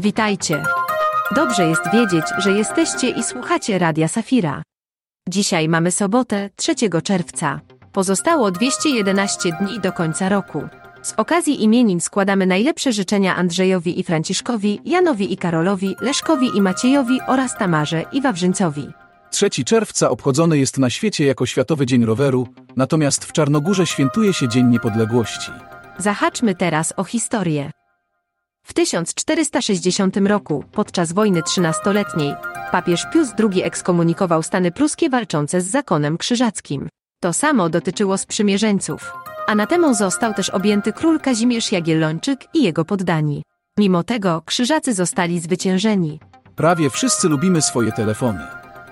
Witajcie. Dobrze jest wiedzieć, że jesteście i słuchacie Radia Safira. Dzisiaj mamy sobotę, 3 czerwca. Pozostało 211 dni do końca roku. Z okazji imienin składamy najlepsze życzenia Andrzejowi i Franciszkowi, Janowi i Karolowi, Leszkowi i Maciejowi oraz Tamarze i Wawrzyńcowi. 3 czerwca obchodzony jest na świecie jako Światowy Dzień Roweru, natomiast w Czarnogórze świętuje się Dzień Niepodległości. Zahaczmy teraz o historię. W 1460 roku, podczas wojny trzynastoletniej, papież Pius II ekskomunikował Stany pruskie walczące z zakonem krzyżackim. To samo dotyczyło sprzymierzeńców. Anatemą został też objęty król Kazimierz Jagiellończyk i jego poddani. Mimo tego krzyżacy zostali zwyciężeni. Prawie wszyscy lubimy swoje telefony.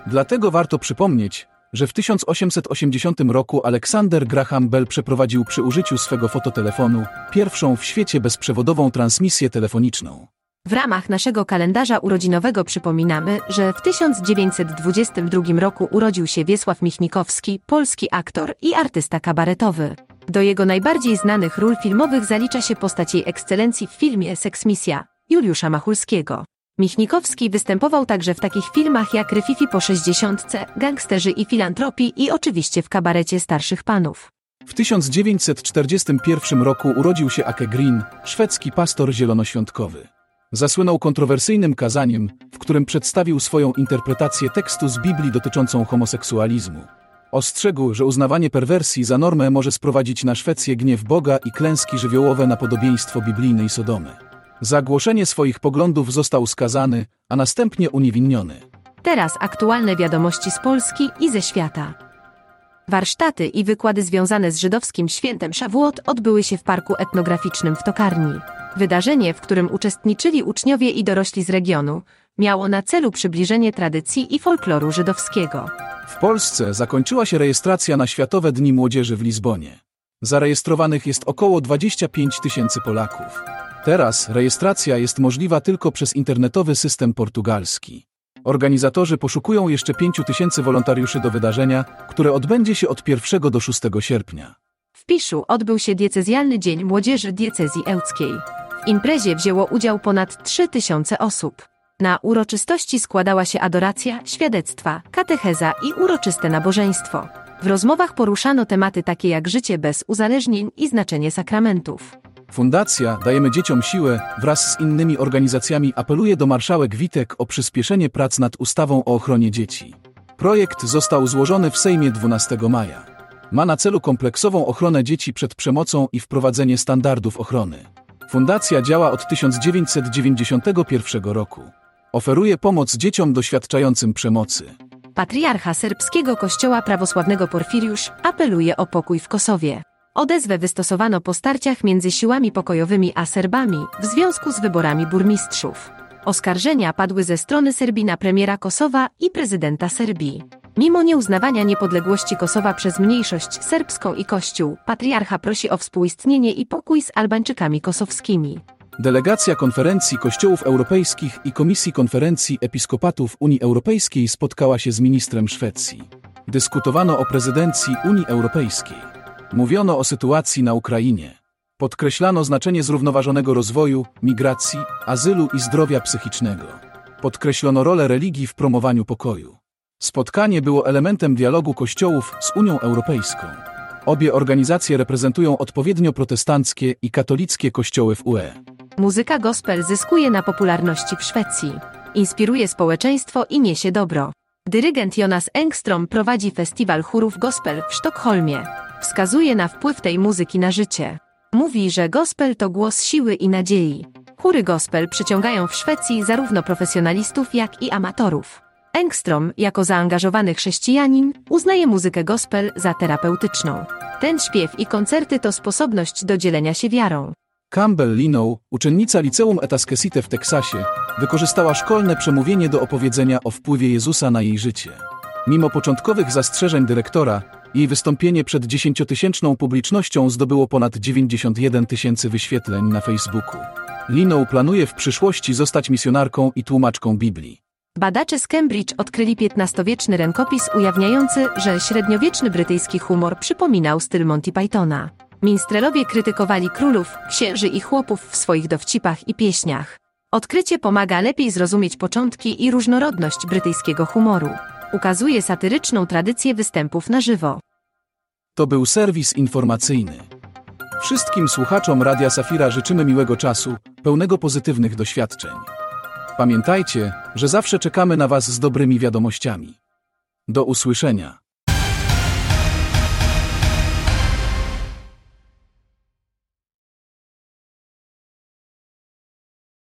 Dlatego warto przypomnieć, że w 1880 roku Alexander Graham Bell przeprowadził przy użyciu swego fototelefonu pierwszą w świecie bezprzewodową transmisję telefoniczną. W ramach naszego kalendarza urodzinowego przypominamy, że w 1922 roku urodził się Wiesław Michnikowski, polski aktor i artysta kabaretowy. Do jego najbardziej znanych ról filmowych zalicza się postać jej ekscelencji w filmie Seksmisja Juliusza Machulskiego. Michnikowski występował także w takich filmach jak Ryfifi po 60, Gangsterzy i Filantropii i oczywiście w kabarecie Starszych Panów. W 1941 roku urodził się Ake Green, szwedzki pastor zielonoświątkowy. Zasłynął kontrowersyjnym kazaniem, w którym przedstawił swoją interpretację tekstu z Biblii dotyczącą homoseksualizmu. Ostrzegł, że uznawanie perwersji za normę może sprowadzić na Szwecję gniew Boga i klęski żywiołowe na podobieństwo biblijnej Sodomy. Za głoszenie swoich poglądów został skazany, a następnie uniewinniony. Teraz aktualne wiadomości z Polski i ze świata. Warsztaty i wykłady związane z żydowskim świętem Szawuot odbyły się w Parku Etnograficznym w Tokarni. Wydarzenie, w którym uczestniczyli uczniowie i dorośli z regionu, miało na celu przybliżenie tradycji i folkloru żydowskiego. W Polsce zakończyła się rejestracja na Światowe Dni Młodzieży w Lizbonie. Zarejestrowanych jest około 25 tysięcy Polaków. Teraz rejestracja jest możliwa tylko przez internetowy system portugalski. Organizatorzy poszukują jeszcze 5 tysięcy wolontariuszy do wydarzenia, które odbędzie się od 1 do 6 sierpnia. W Piszu odbył się diecezjalny Dzień Młodzieży Diecezji Ełckiej. W imprezie wzięło udział ponad 3 tysiące osób. Na uroczystości składała się adoracja, świadectwa, katecheza i uroczyste nabożeństwo. W rozmowach poruszano tematy takie jak życie bez uzależnień i znaczenie sakramentów. Fundacja Dajemy Dzieciom Siłę wraz z innymi organizacjami apeluje do marszałek Witek o przyspieszenie prac nad ustawą o ochronie dzieci. Projekt został złożony w Sejmie 12 maja. Ma na celu kompleksową ochronę dzieci przed przemocą i wprowadzenie standardów ochrony. Fundacja działa od 1991 roku. Oferuje pomoc dzieciom doświadczającym przemocy. Patriarcha serbskiego kościoła prawosławnego Porfiriusz apeluje o pokój w Kosowie. Odezwę wystosowano po starciach między siłami pokojowymi a Serbami w związku z wyborami burmistrzów. Oskarżenia padły ze strony Serbii na premiera Kosowa i prezydenta Serbii. Mimo nieuznawania niepodległości Kosowa przez mniejszość serbską i Kościół, patriarcha prosi o współistnienie i pokój z Albańczykami kosowskimi. Delegacja Konferencji Kościołów Europejskich i Komisji Konferencji Episkopatów Unii Europejskiej spotkała się z ministrem Szwecji. Dyskutowano o prezydencji Unii Europejskiej. Mówiono o sytuacji na Ukrainie. Podkreślano znaczenie zrównoważonego rozwoju, migracji, azylu i zdrowia psychicznego. Podkreślono rolę religii w promowaniu pokoju. Spotkanie było elementem dialogu kościołów z Unią Europejską. Obie organizacje reprezentują odpowiednio protestanckie i katolickie kościoły w UE. Muzyka gospel zyskuje na popularności w Szwecji. Inspiruje społeczeństwo i niesie dobro. Dyrygent Jonas Engstrom prowadzi festiwal chórów gospel w Sztokholmie. Wskazuje na wpływ tej muzyki na życie. Mówi, że gospel to głos siły i nadziei. Chóry gospel przyciągają w Szwecji zarówno profesjonalistów, jak i amatorów. Engstrom, jako zaangażowany chrześcijanin, uznaje muzykę gospel za terapeutyczną. Ten śpiew i koncerty to sposobność do dzielenia się wiarą. Campbell Linow, uczennica liceum Etaskesite w Teksasie, wykorzystała szkolne przemówienie do opowiedzenia o wpływie Jezusa na jej życie. Mimo początkowych zastrzeżeń dyrektora, jej wystąpienie przed dziesięciotysięczną publicznością zdobyło ponad 91 tysięcy wyświetleń na Facebooku. Linow planuje w przyszłości zostać misjonarką i tłumaczką Biblii. Badacze z Cambridge odkryli XV-wieczny rękopis ujawniający, że średniowieczny brytyjski humor przypominał styl Monty Pythona. Minstrelowie krytykowali królów, księży i chłopów w swoich dowcipach i pieśniach. Odkrycie pomaga lepiej zrozumieć początki i różnorodność brytyjskiego humoru. Ukazuje satyryczną tradycję występów na żywo. To był serwis informacyjny. Wszystkim słuchaczom Radia Safira życzymy miłego czasu, pełnego pozytywnych doświadczeń. Pamiętajcie, że zawsze czekamy na Was z dobrymi wiadomościami. Do usłyszenia.